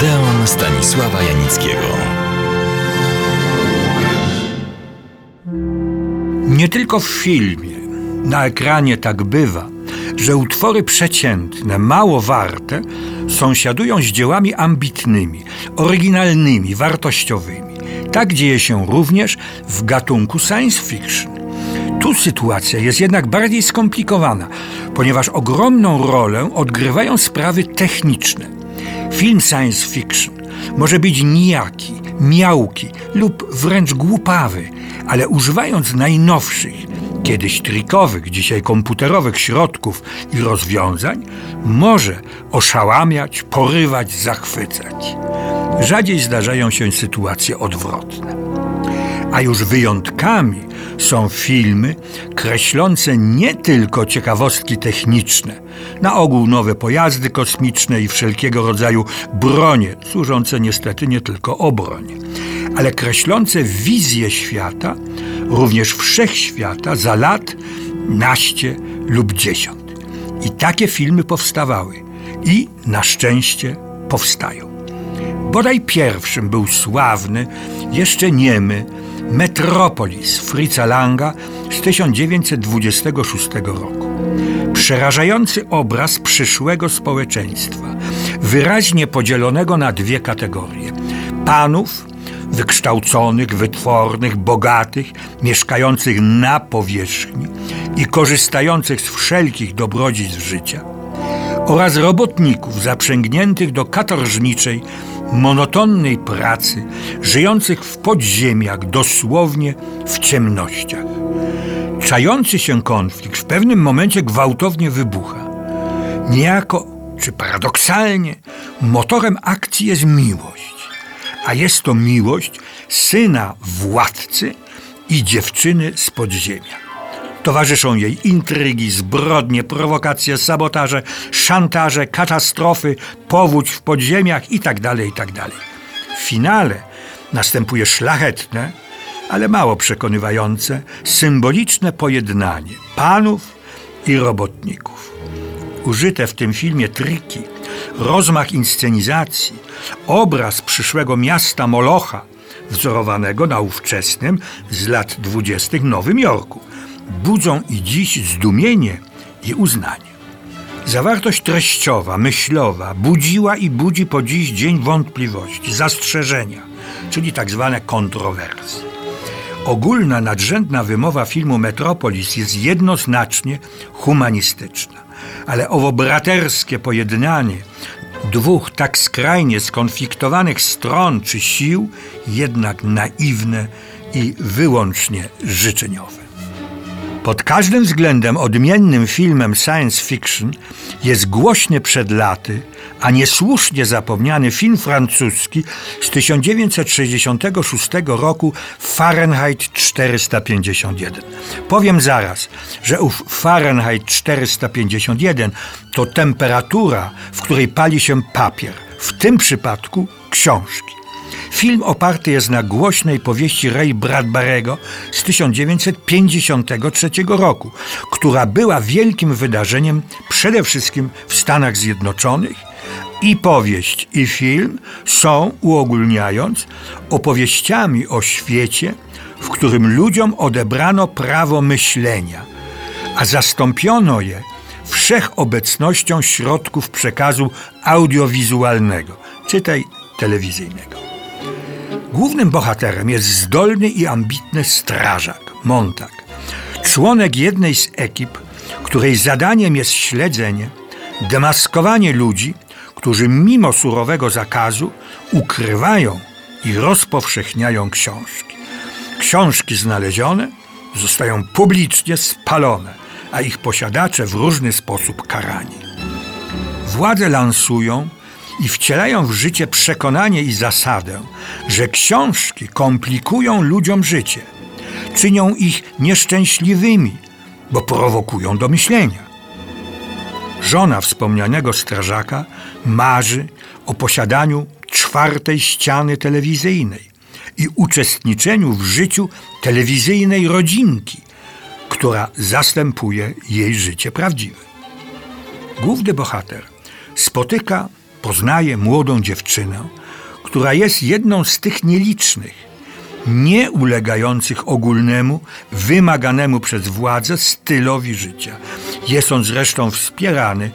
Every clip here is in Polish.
Odeon Stanisława Janickiego. Nie tylko w filmie, na ekranie tak bywa, że utwory przeciętne, mało warte, sąsiadują z dziełami ambitnymi, oryginalnymi, wartościowymi. Tak dzieje się również w gatunku science fiction. Tu sytuacja jest jednak bardziej skomplikowana, ponieważ ogromną rolę odgrywają sprawy techniczne. Film science fiction może być nijaki, miałki lub wręcz głupawy, ale używając najnowszych, kiedyś trikowych, dzisiaj komputerowych środków i rozwiązań, może oszałamiać, porywać, zachwycać. Rzadziej zdarzają się sytuacje odwrotne. A już wyjątkami są filmy kreślące nie tylko ciekawostki techniczne, na ogół nowe pojazdy kosmiczne i wszelkiego rodzaju bronie, służące niestety nie tylko obroń, ale kreślące wizję świata, również wszechświata za lat naście lub dziesiąt. I takie filmy powstawały i na szczęście powstają. Bodaj pierwszym był sławny, jeszcze niemy, Metropolis Fritza Langa z 1926 roku. Przerażający obraz przyszłego społeczeństwa, wyraźnie podzielonego na dwie kategorie: panów, wykształconych, wytwornych, bogatych, mieszkających na powierzchni i korzystających z wszelkich dobrodziejstw życia, oraz robotników zaprzęgniętych do katorżniczej, monotonnej pracy, żyjących w podziemiach, dosłownie w ciemnościach. Czający się konflikt w pewnym momencie gwałtownie wybucha. Niejako, czy paradoksalnie, motorem akcji jest miłość. A jest to miłość syna władcy i dziewczyny z podziemia. Towarzyszą jej intrygi, zbrodnie, prowokacje, sabotaże, szantaże, katastrofy, powódź w podziemiach itd., itd. W finale następuje szlachetne, ale mało przekonywające, symboliczne pojednanie panów i robotników. Użyte w tym filmie triki, rozmach inscenizacji, obraz przyszłego miasta Molocha, wzorowanego na ówczesnym z lat dwudziestych Nowym Jorku, budzą i dziś zdumienie i uznanie. Zawartość treściowa, myślowa budziła i budzi po dziś dzień wątpliwości, zastrzeżenia, czyli tak zwane kontrowersje. Ogólna, nadrzędna wymowa filmu Metropolis jest jednoznacznie humanistyczna, ale owo braterskie pojednanie dwóch tak skrajnie skonfliktowanych stron czy sił jednak naiwne i wyłącznie życzeniowe. Pod każdym względem odmiennym filmem science fiction jest głośny przed laty, a niesłusznie zapomniany film francuski z 1966 roku Fahrenheit 451. Powiem zaraz, że ów Fahrenheit 451 to temperatura, w której pali się papier, w tym przypadku książki. Film oparty jest na głośnej powieści Ray Bradbarego z 1953 roku, która była wielkim wydarzeniem przede wszystkim w Stanach Zjednoczonych i powieść, i film są, uogólniając, opowieściami o świecie, w którym ludziom odebrano prawo myślenia, a zastąpiono je wszechobecnością środków przekazu audiowizualnego, czytaj telewizyjnego. Głównym bohaterem jest zdolny i ambitny strażak, Montag, członek jednej z ekip, której zadaniem jest śledzenie, demaskowanie ludzi, którzy mimo surowego zakazu ukrywają i rozpowszechniają książki. Książki znalezione zostają publicznie spalone, a ich posiadacze w różny sposób karani. Władze lansują i wcielają w życie przekonanie i zasadę, że książki komplikują ludziom życie, czynią ich nieszczęśliwymi, bo prowokują do myślenia. Żona wspomnianego strażaka marzy o posiadaniu czwartej ściany telewizyjnej i uczestniczeniu w życiu telewizyjnej rodzinki, która zastępuje jej życie prawdziwe. Główny bohater spotyka poznaje młodą dziewczynę, która jest jedną z tych nielicznych, nie ulegających ogólnemu, wymaganemu przez władzę stylowi życia. Jest on zresztą wspierany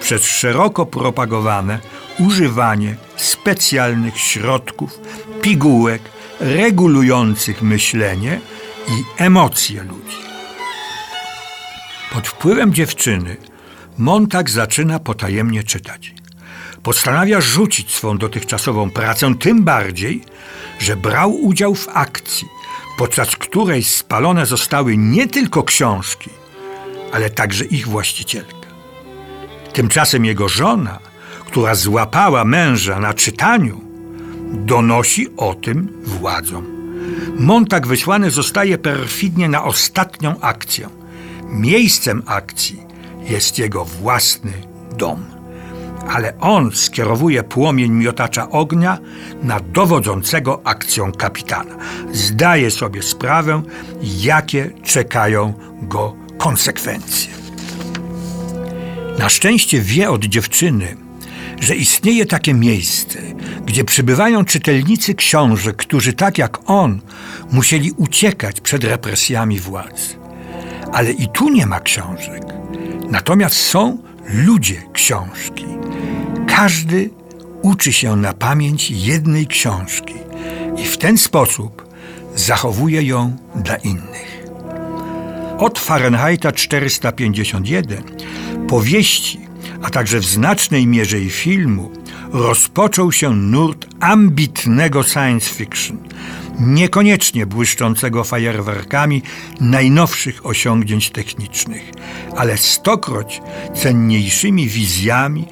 przez szeroko propagowane używanie specjalnych środków, pigułek regulujących myślenie i emocje ludzi. Pod wpływem dziewczyny Montag zaczyna potajemnie czytać. Postanawia rzucić swą dotychczasową pracę, tym bardziej, że brał udział w akcji, podczas której spalone zostały nie tylko książki, ale także ich właścicielka. Tymczasem jego żona, która złapała męża na czytaniu, donosi o tym władzom. Montag wysłany zostaje perfidnie na ostatnią akcję. Miejscem akcji jest jego własny dom. Ale on skierowuje płomień miotacza ognia na dowodzącego akcją kapitana. Zdaje sobie sprawę, jakie czekają go konsekwencje. Na szczęście wie od dziewczyny, że istnieje takie miejsce, gdzie przybywają czytelnicy książek, którzy tak jak on musieli uciekać przed represjami władz. Ale i tu nie ma książek. Natomiast są ludzie książki. Każdy uczy się na pamięć jednej książki i w ten sposób zachowuje ją dla innych. Od Fahrenheita 451 powieści, a także w znacznej mierze i filmu, rozpoczął się nurt ambitnego science fiction, niekoniecznie błyszczącego fajerwerkami najnowszych osiągnięć technicznych, ale stokroć cenniejszymi wizjami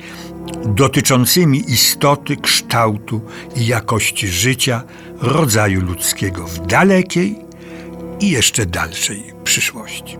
dotyczącymi istoty, kształtu i jakości życia rodzaju ludzkiego w dalekiej i jeszcze dalszej przyszłości.